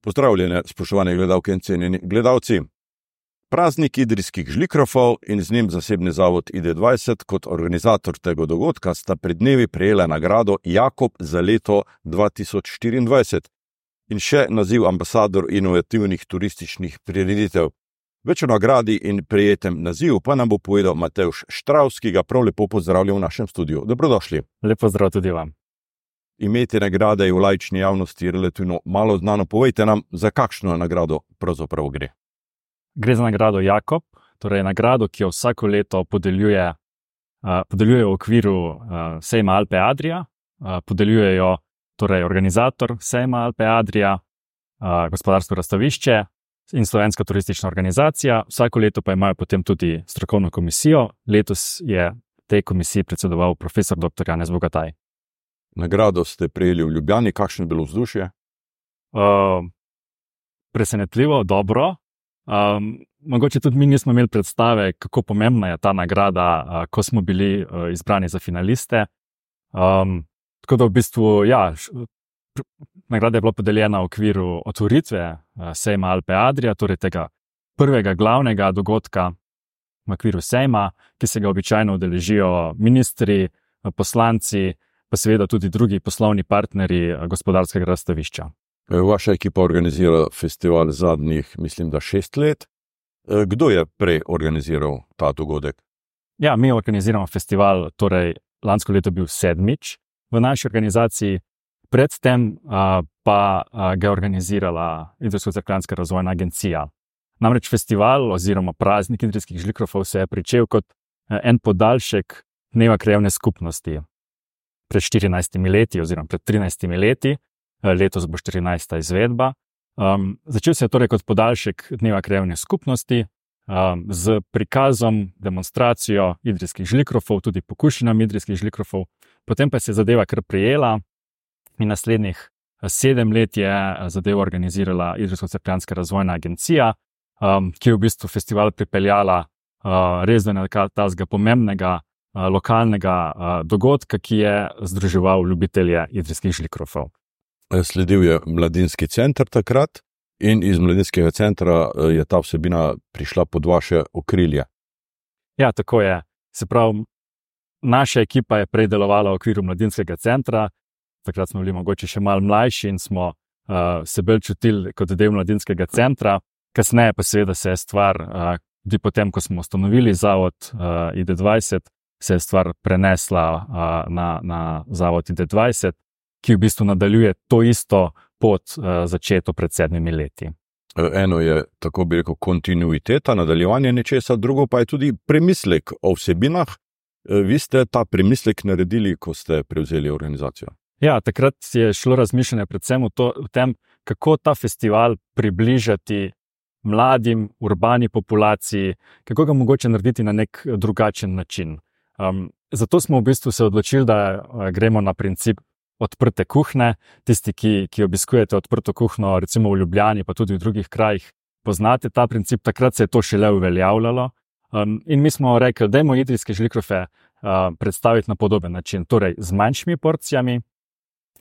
Pozdravljene, spoštovane gledalke in cenjeni gledalci. Praznik idrijskih žlikrofov in z njim zasebni zavod ID20 kot organizator tega dogodka sta pred dnevi prejela nagrado Jakob za leto 2024 in še naziv ambasador inovativnih turističnih prireditev. Več o nagradi in prijetem nazivu pa nam bo povedal Matejš Štravs, ki ga prav lepo pozdravljam v našem studiu. Dobrodošli. Lepo zdrav tudi vam imeti nagrade v lajčni javnosti relativno malo znano. Povejte nam, za kakšno nagrado pravzaprav gre. Gre za nagrado Jakob, torej nagrado, ki jo vsako leto podeljuje, uh, podeljuje v okviru uh, Sejma Alpe Adria, uh, podeljuje jo torej organizator Sejma Alpe Adria, uh, gospodarsko razstavišče in slovenska turistična organizacija. Vsako leto pa imajo potem tudi strokovno komisijo. Letos je tej komisiji predsedoval profesor dr. Janez Bogataj. Nagrado ste prejeli v Ljubljani, kakšno je bilo vzdušje? Uh, presenetljivo, dobro. Um, mogoče tudi mi nismo imeli predstave, kako pomembna je ta nagrada, uh, ko smo bili uh, izbrani za finaliste. Um, tako da v bistvu, ja, nagrada je bila podeljena v okviru otvoritve uh, Sejma Alpe Adria, torej tega prvega glavnega dogodka v okviru Sejma, ki se ga običajno udeležijo ministri, poslanci pa seveda tudi drugi poslovni partnerji eh, gospodarskega razstavišča. Eh, vaša ekipa organizira festival zadnjih, mislim, da šest let. Eh, kdo je prej organiziral ta dogodek? Ja, mi organiziramo festival, torej lansko leto je bil sedmič v naši organizaciji, predtem pa ga je organizirala Idrijsko-Cerkljanska razvojna agencija. Namreč festival oziroma praznik idrijskih žlikrofov se je pričel kot en podaljšek dneva krajevne skupnosti pred 14 leti, oziroma pred 13 leti, eh, letos bo 14. izvedba. Um, začel se je torej kot podaljšek dneva krajevne skupnosti um, z prikazom, demonstracijo idrijskih žlikrofov, tudi pokušinami idrijskih žlikrofov, potem pa se je zadeva kar prijela in naslednjih eh, sedem let je eh, zadevo organizirala Idrijsko-Crpljanska razvojna agencija, um, ki je v bistvu festival pripeljala uh, res do nekega pomembnega lokalnega dogodka, ki je združeval ljubitelje idrijskih žlikrofov. E, sledil je mladinski center takrat, in iz mladinskega centra je ta vsebina prišla pod vaše okrilje. Ja, tako je. Se pravi, naša ekipa je predelovala v okviru mladinskega centra, takrat smo bili mogoče še malo mlajši in smo uh, se bolj čutili kot del mladinskega centra. Kasneje pa seveda se je stvar, uh, tudi potem, ko smo ustanovili zavod uh, ID20, se je stvar prenesla uh, na, na Zavod ID20, ki v bistvu nadaljuje to isto pot, uh, začeto pred sedmimi leti. Eno je, tako bi rekel, kontinuiteta, nadaljevanje nečesa, drugo pa je tudi premislek o vsebinah. Vi ste ta premislek naredili, ko ste prevzeli organizacijo. Ja, takrat je šlo razmišljanje predvsem v, to, v tem, kako ta festival približati mladim, urbani populaciji, kako ga mogoče narediti na nek drugačen način. Um, zato smo v bistvu se odločili, da uh, gremo na princip odprte kuhne. Tisti, ki, ki obiskujete odprto kuhno, recimo v Ljubljani, pa tudi v drugih krajih, poznate ta princip, takrat se je to šele uveljavljalo. Um, in mi smo rekli, da je moj idrijski žlikrofe uh, predstaviti na podoben način, torej z manjšimi porcijami,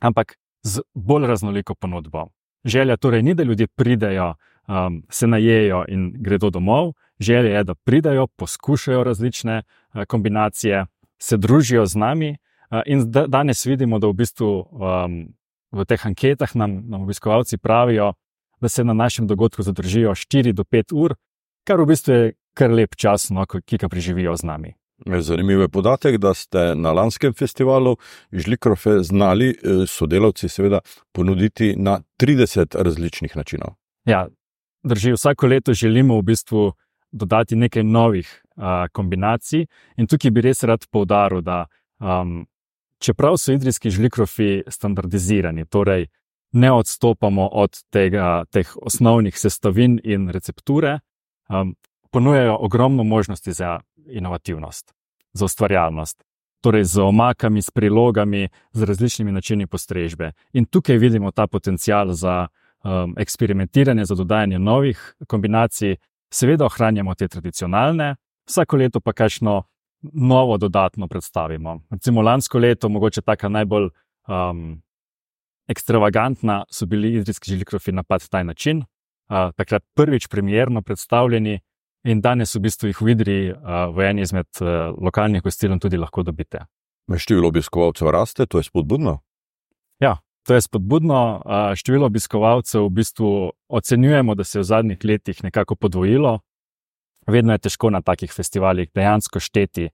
ampak z bolj raznoliko ponudbo. Želja torej ni, da ljudje pridejo, um, se najejo in gredo domov, želja je, da pridajo, poskušajo različne uh, kombinacije, se družijo z nami. Uh, in da, danes vidimo, da v bistvu um, v teh anketah nam, nam obiskovalci pravijo, da se na našem dogodku zadržijo 4 do 5 ur, kar v bistvu je kar lep čas, no, ki ga preživijo z nami. Zanimiv je podatek, da ste na lanskem festivalu Žlikrofe znali eh, sodelavci seveda ponuditi na 30 različnih načinov. Ja, drži, vsako leto želimo v bistvu dodati nekaj novih uh, kombinacij. In tukaj bi res rad poudaril, da um, čeprav so idrijski žlikrofi standardizirani, torej ne odstopamo od tega, teh osnovnih sestavin in recepture, um, ponujajo ogromno možnosti za inovativnost, za ustvarjalnost. Torej, z omakami, s prilogami, z različnimi načini postrežbe. In tukaj vidimo ta potencial za um, eksperimentiranje, za dodajanje novih kombinacij, seveda ohranjamo te tradicionalne, vsako leto pa kajšno novo dodatno predstavimo. Recimo lansko leto, mogoče taka najbolj um, ekstravagantna so bili idrijski želikrofi na pač ta način. Uh, takrat prvič premjerno predstavljeni, in danes v bistvu jih v Idriji uh, v eni izmed uh, lokalnih gostiln tudi lahko dobite. Število obiskovalcev raste, to je spodbudno. Ja, to je spodbudno. Število obiskovalcev v bistvu ocenjujemo, da se je v zadnjih letih nekako podvojilo. Vedno je težko na takih festivalih dejansko šteti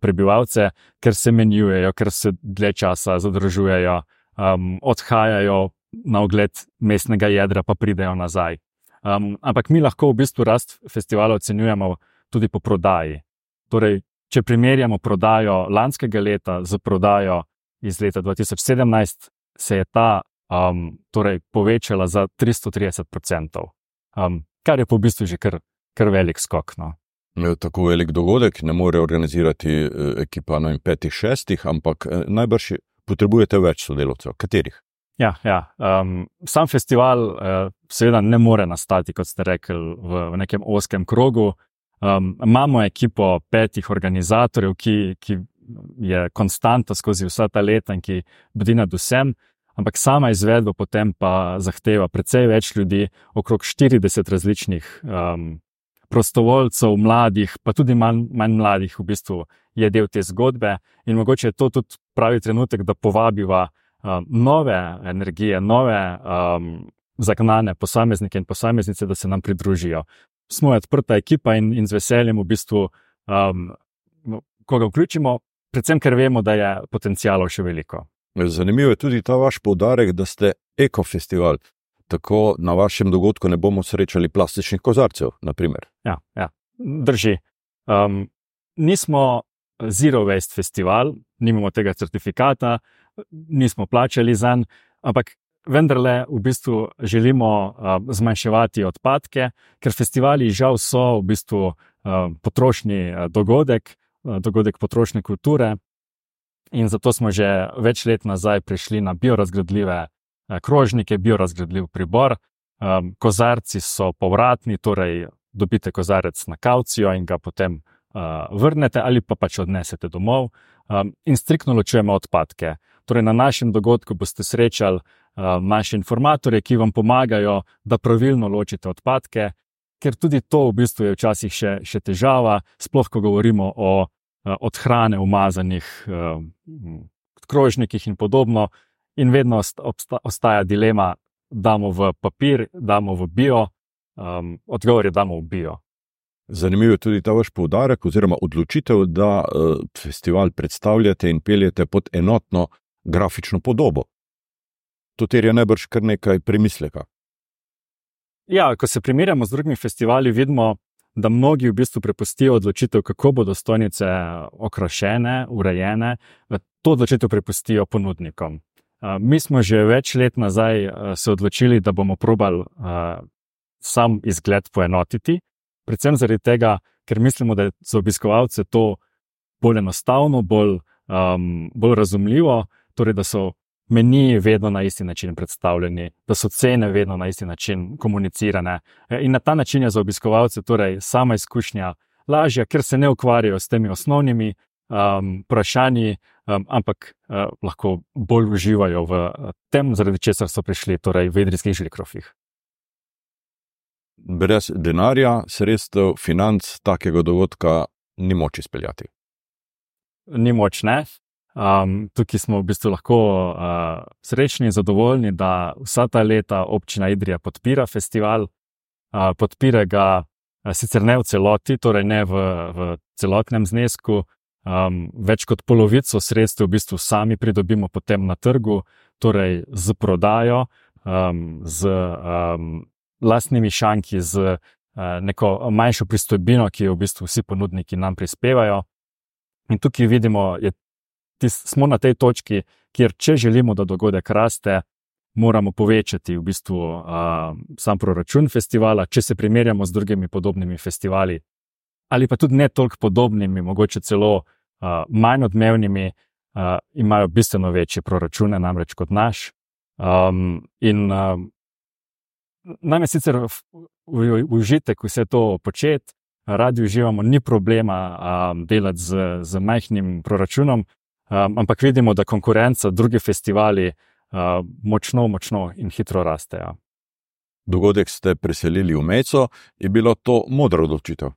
prebivalce, ker se menjujejo, ker se dlje časa zadržujejo, um, odhajajo na ogled mestnega jedra, pa pridejo nazaj. Um, ampak mi lahko v bistvu rast festivala ocenjujemo tudi po prodaji. Torej, če primerjamo prodajo lanskega leta z prodajo iz leta 2017, se je ta um, torej povečala za 330%, um, kar je po bistvu že kar, kar velik skok. No. Tako velik dogodek ne more organizirati eh, ekipa na petih, šestih, ampak eh, najbrž potrebujete več sodelavcev. Katerih? Ja, ja. Um, sam festival, uh, seveda, ne more nastati, kot ste rekli, v, v nekem oskem krogu. Um, imamo ekipo petih organizatorjev, ki, ki je konstanta skozi vsa ta leta in ki bdi nad vsem, ampak sama izvedba potem pa zahteva precej več ljudi, okrog 40 različnih um, prostovoljcev, mladih, pa tudi manj, manj mladih, v bistvu je del te zgodbe in mogoče je to tudi pravi trenutek, da povabiva um, nove energije, nove um, zagnane posameznike in posameznice, da se nam pridružijo. Smo odprta ekipa in, in z veseljem v bistvu, um, ko ga vključimo, predvsem ker vemo, da je potencijalov še veliko. Zanimivo je tudi ta vaš poudarek, da ste ekofestival. Tako na vašem dogodku ne bomo srečali plastičnih kozarcev. Ja, ja, drži. Um, nismo Zero Waste festival, nimamo tega certifikata, nismo plačali za njega, ampak vendarle v bistvu želimo uh, zmanjševati odpadke, ker festivali žal so v bistvu uh, potrošni uh, dogodek, dogodek potrošne kulture. In zato smo že več let nazaj prišli na biorazgradljive uh, krožnike, biorazgradljiv pribor. Um, kozarci so povratni, torej dobite kozarec na kaucijo in ga potem uh, vrnete ali pa pač odnesete domov. Um, in striktno ločujemo odpadke. Torej, na našem dogodku boste srečali uh, naše informatorje, ki vam pomagajo, da pravilno ločite odpadke, ker tudi to v bistvu je včasih še, še težava, sploh ko govorimo o uh, odhrane umazanih uh, krožnikih in podobno. In vedno osta, ostaja dilema, damo v papir, damo v bio, um, odgovor je, damo v bio. Zanimivo je tudi ta vaš poudarek oziroma odločitev, da uh, festival predstavljate in peljete pod enotno grafično podobo. To terja najbrž kar nekaj premisleka. Ja, ko se primerjamo z drugimi festivali, vidimo, da mnogi v bistvu prepustijo odločitev, kako bodo stojnice okrašene, urejene, to odločitev prepustijo ponudnikom. Mi smo že več let nazaj se odločili, da bomo probali sam izgled poenotiti, predvsem zaradi tega, ker mislimo, da je za obiskovalce to bolj enostavno, bolj, um, bolj razumljivo torej da so meniji vedno na isti način predstavljeni, da so cene vedno na isti način komunicirane. E, in na ta način je za obiskovalce torej sama izkušnja lažja, ker se ne ukvarjajo s temi osnovnimi um, vprašanji, um, ampak uh, lahko bolj uživajo v uh, tem, zaradi česar so prišli torej v idrijskih žilikrofih. Brez denarja, sredstev, financ takega dogodka ni moč izpeljati. Ni moč, ne. Um, tukaj smo v bistvu lahko uh, srečni in zadovoljni, da vsa ta leta občina Idrija podpira festival, uh, podpira ga uh, sicer ne v celoti, torej ne v, v celotnem znesku. Um, več kot polovico sredstev v bistvu sami pridobimo potem na trgu, torej z prodajo, um, z um, lastnimi šanki, z uh, neko manjšo pristojbino, ki jo v bistvu vsi ponudniki nam prispevajo. In tukaj vidimo, je tis, smo na tej točki, kjer, če želimo, da dogodek raste, moramo povečati v bistvu uh, sam proračun festivala, če se primerjamo z drugimi podobnimi festivali, ali pa tudi ne toliko podobnimi, mogoče celo uh, manj odmevnimi, uh, imajo bistveno večje proračune, namreč kot naš. Um, in uh, nam je sicer užitek vse to početi. Radi uživamo, ni problema um, delati z, z majhnim proračunom, Um, ampak vidimo, da konkurenca, drugi festivali uh, močno, močno in hitro rastejo. Dogodek ste preselili v Meco, je bilo to modro odločitev.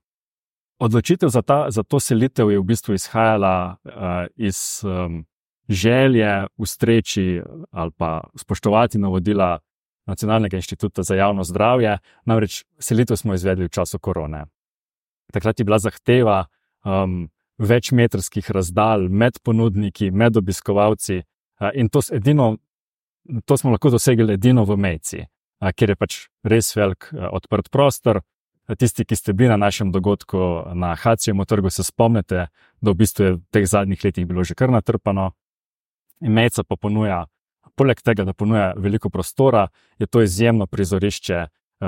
Odločitev za, ta, za to selitev je v bistvu izhajala uh, iz um, želje ustreči ali pa spoštovati navodila Nacionalnega inštituta za javno zdravje. Namreč selitev smo izvedli v času korone. Takrat je bila zahteva um, večmetrskih razdalj med ponudniki, med obiskovalci. In to, edino, to smo lahko dosegli edino v Mejci, kjer je pač res velik odprt prostor. Tisti, ki ste bili na našem dogodku na Hacijemu trgu, se spomnite, da v bistvu je v teh zadnjih letih bilo že kar natrpano. Mejca pa ponuja, poleg tega, da ponuja veliko prostora, je to izjemno prizorišče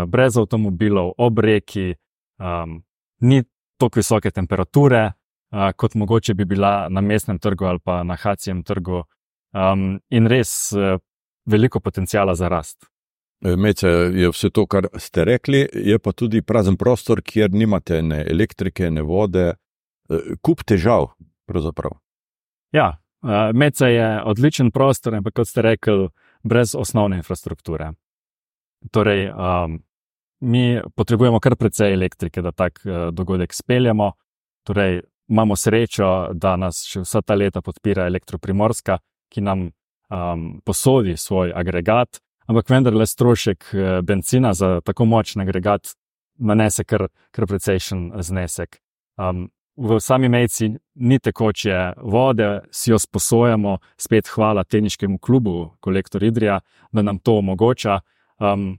brez avtomobilov, ob reki, um, ni tako visoke temperature, kot mogoče bi bila na mestnem trgu ali pa na Hacijem trgu, um, in res uh, veliko potencijala za rast. E, Mece je vse to, kar ste rekli, je pa tudi prazen prostor, kjer nimate ne elektrike, ne vode, e, kup težav. Pravzaprav. Ja, Mece je odličen prostor, ampak kot ste rekli, brez osnovne infrastrukture. Torej, um, mi potrebujemo kar precej elektrike, da tak uh, dogodek speljamo. Torej, imamo srečo, da nas še vsa ta leta podpira elektroprimorska, ki nam um, posodi svoj agregat, ampak vendarle strošek uh, benzina za tako močen agregat nanese kar, kar precejšen znesek. Um, v sami mejci ni tekoče vode, si jo sposojamo, spet hvala teniškemu klubu, kolektor Idrija, da nam to omogoča. Um,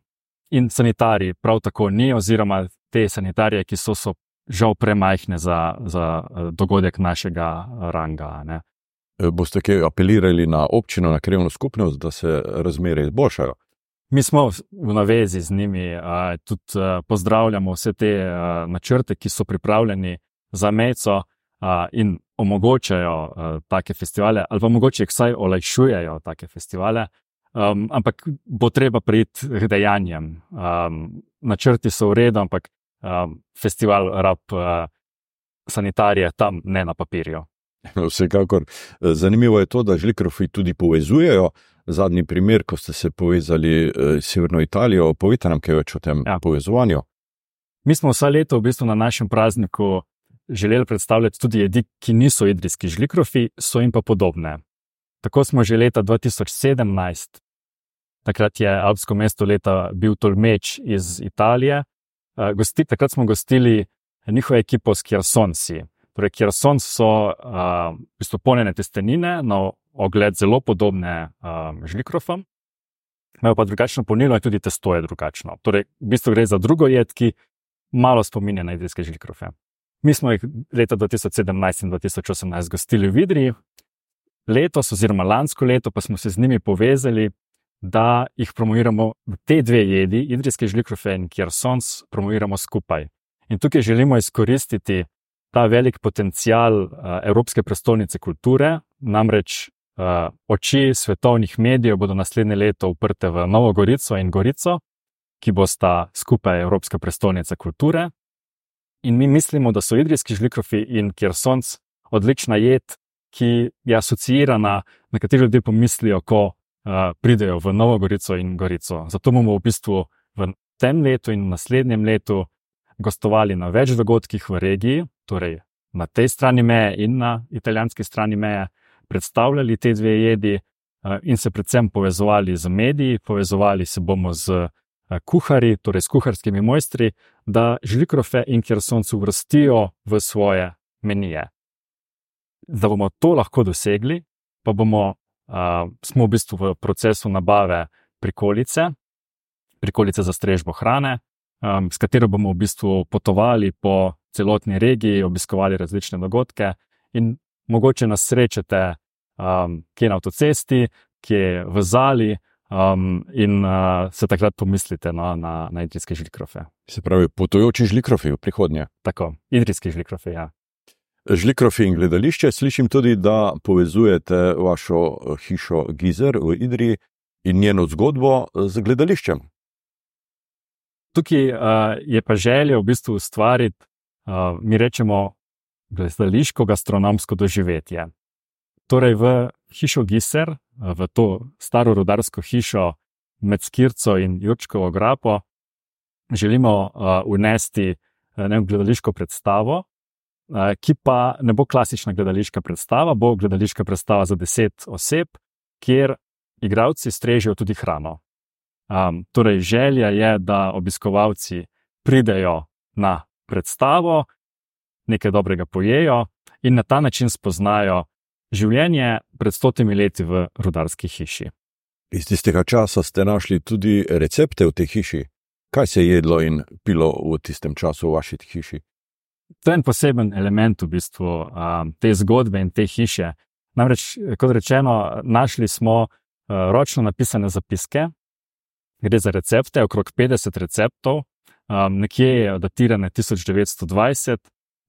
in sanitariji prav tako ni, oziroma te sanitarije, ki so, so žal premajhne za, za eh, dogodek našega eh, ranga. Ne. Eh, boste kaj apelirali na občino, na krivno skupnost, da se razmere izboljšajo? Mi smo v navezi z njimi, tudi pozdravljamo vse te načrte, ki so pripravljeni za meco in omogočajo take festivale, ali pa mogoče vsaj olajšujejo take festivale. Um, ampak bo treba priti k dejanjem. Um, načrti so v redu, ampak um, festival rab uh, sanitarije tam ne na papirju. Vsekakor. Zanimivo je to, da žlikrofi tudi povezujejo. Zadnji primer, ko ste se povezali s Severno Italijo, povite nam kaj več o tem ja. povezovanju. Mi smo vsa leta v bistvu na našem prazniku želeli predstavljati tudi jedi, ki niso idrijski žlikrofi, so jim pa podobne. Tako smo že leta 2017 takrat je alpsko mesto leta bil Tolmeč iz Italije. Uh, gosti, takrat smo gostili njihovo ekipo s Kjersonsi. Torej, Kjersons so uh, polnjene testenine, na ogled zelo podobne um, žlikrofom, imajo pa drugačno polnilo in tudi testo je drugačno. Torej, v bistvu gre za drugo jed, ki malo spominja na idrijske žlikrofe. Mi smo jih leta 2017 in 2018 gostili v Vidriji, letos, oziroma lansko leto, pa smo se z njimi povezali da jih promoviramo te dve jedi, idrijske žlikrofe in kjersons, promoviramo skupaj. In tukaj želimo izkoristiti ta velik potencial uh, Evropske prestolnice kulture, namreč uh, oči svetovnih medijev bodo naslednje leto uprte v Novo Gorico in Gorico, ki bosta skupaj Evropska prestolnica kulture. In mi mislimo, da so idrijski žlikrofi in kjersons odlična jed, ki je asociirana, na katero ljudje pomislijo, ko pridejo v Novo Gorico in Gorico. Zato bomo v bistvu v tem letu in naslednjem letu gostovali na več dogodkih v regiji, torej na tej strani meje in na italijanski strani meje, predstavljali te dve jedi in se predvsem povezovali z mediji, povezovali se bomo z kuhari, torej s kuharskimi mojstri, da žlikrofe in kersoncu vrstijo v svoje menije. Da bomo to lahko dosegli, pa bomo uh, smo v bistvu v procesu nabave prikolice, prikolice za strežbo hrane, um, s katero bomo v bistvu potovali po celotni regiji, obiskovali različne dogodke in mogoče nas srečate um, kje na avtocesti, kje v Zali. Um, in uh, se takrat pomislite no, na, na idrijske žlikrofe. Se pravi, potujoči žlikrofi v prihodnje. Tako, idrijski žlikrofi, ja. Žlikrofi in gledališče, slišim tudi, da povezujete vašo eh, hišo Gizer v Idri in njeno zgodbo eh, z gledališčem. Tukaj uh, je pa želja v bistvu ustvariti, uh, mi rečemo, gledališko gastronomsko doživetje. Torej, v hišo Giser, v to staro rodarsko hišo med Skirco in Jurčkovo grapo, želimo unesti ne, gledališko predstavo, ki pa ne bo klasična gledališka predstava, bo gledališka predstava za deset oseb, kjer igravci strežijo tudi hrano. Um, torej, želja je, da obiskovalci pridejo na predstavo, nekaj dobrega pojejo in na ta način spoznajo življenje pred stotimi leti v rudarski hiši. Iz tistega časa ste našli tudi recepte v tej hiši. Kaj se je jedlo in pilo v tistem času v vaši hiši? To je en poseben element v bistvu um, te zgodbe in te hiše. Namreč, kot rečeno, našli smo uh, ročno napisane zapiske, gre za recepte, okrog 50 receptov, um, nekje je datirane 1920,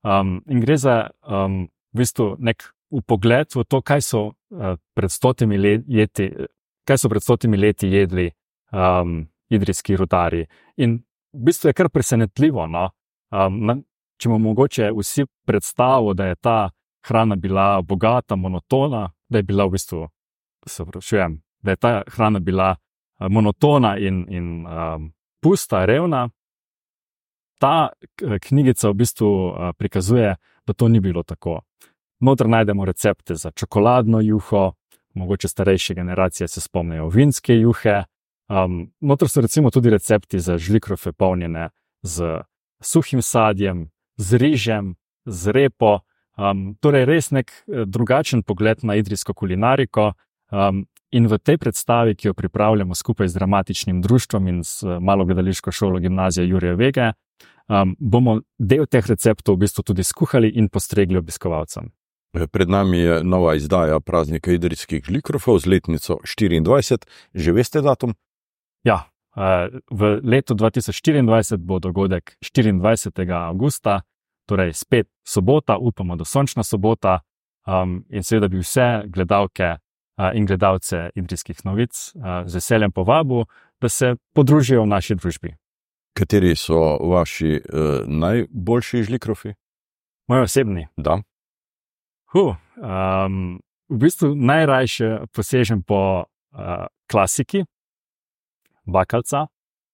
um, in gre za um, v bistvu nek upogled v to, kaj so uh, pred stotimi leti, kaj so pred stotimi leti jedli um, idrijski rudari. In v bistvu je kar presenetljivo. No? Um, če imamo mogoče vsi predstavo, da je ta hrana bila bogata, monotona, da je bila v bistvu, se pravičujem, da je ta hrana bila monotona in, in um, pusta, revna. Ta knjigica v bistvu prikazuje, da to ni bilo tako. Notr najdemo recepte za čokoladno juho, mogoče starejše generacije se spomnijo vinske juhe. Um, notr so recimo tudi recepti za žlikrofe, polnjene z suhim sadjem, z rižem, z repo. Um, torej, res nek eh, drugačen pogled na idrijsko kulinariko. Um, in v tej predstavi, ki jo pripravljamo skupaj z dramatičnim društvom in s eh, malo gledališko šolo gimnazije Jurija Vege, um, bomo del teh receptov v bistvu tudi skuhali in postregli obiskovalcem. Pred nami je nova izdaja praznika idrijskih žlikrofov z letnico 24. Že veste datum? Ja, v letu 2024 bo dogodek 24. augusta, torej spet sobota, upamo, da sončna sobota. Um, in seveda bi vse gledalke uh, in gledalce idrijskih novic uh, z veseljem povabil, da se podružijo v naši družbi. Kateri so vaši uh, najboljši žlikrofi? Moji osebni. Da. Huh, um, v bistvu najrajše posežem po uh, klasiki, bakalca.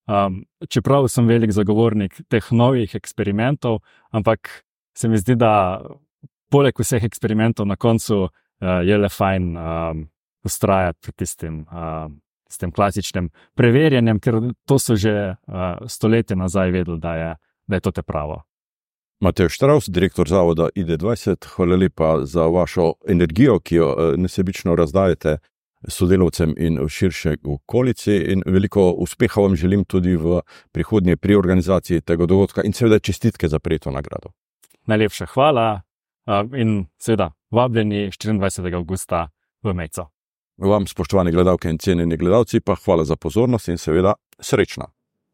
Um, čeprav sem velik zagovornik teh novih eksperimentov, ampak se mi zdi, da poleg vseh eksperimentov na koncu uh, je le fajn um, ustrajati pri tistem, uh, tem klasičnem preverjanjem, ker to so že uh, stoletja nazaj vedeli, da je, da je to te pravo. Matej Štraus, direktor zavoda ID20, hvala lepa za vašo energijo, ki jo nesebično razdajate sodelavcem in v širši okolici. In veliko uspeha vam želim tudi v prihodnje pri organizaciji tega dogodka in seveda čestitke za prejeto nagrado. Najlepša hvala in seveda vabljeni 24. augusta v Mejco. Vam, spoštovani gledalke in cenjeni gledalci, pa hvala za pozornost in seveda srečno.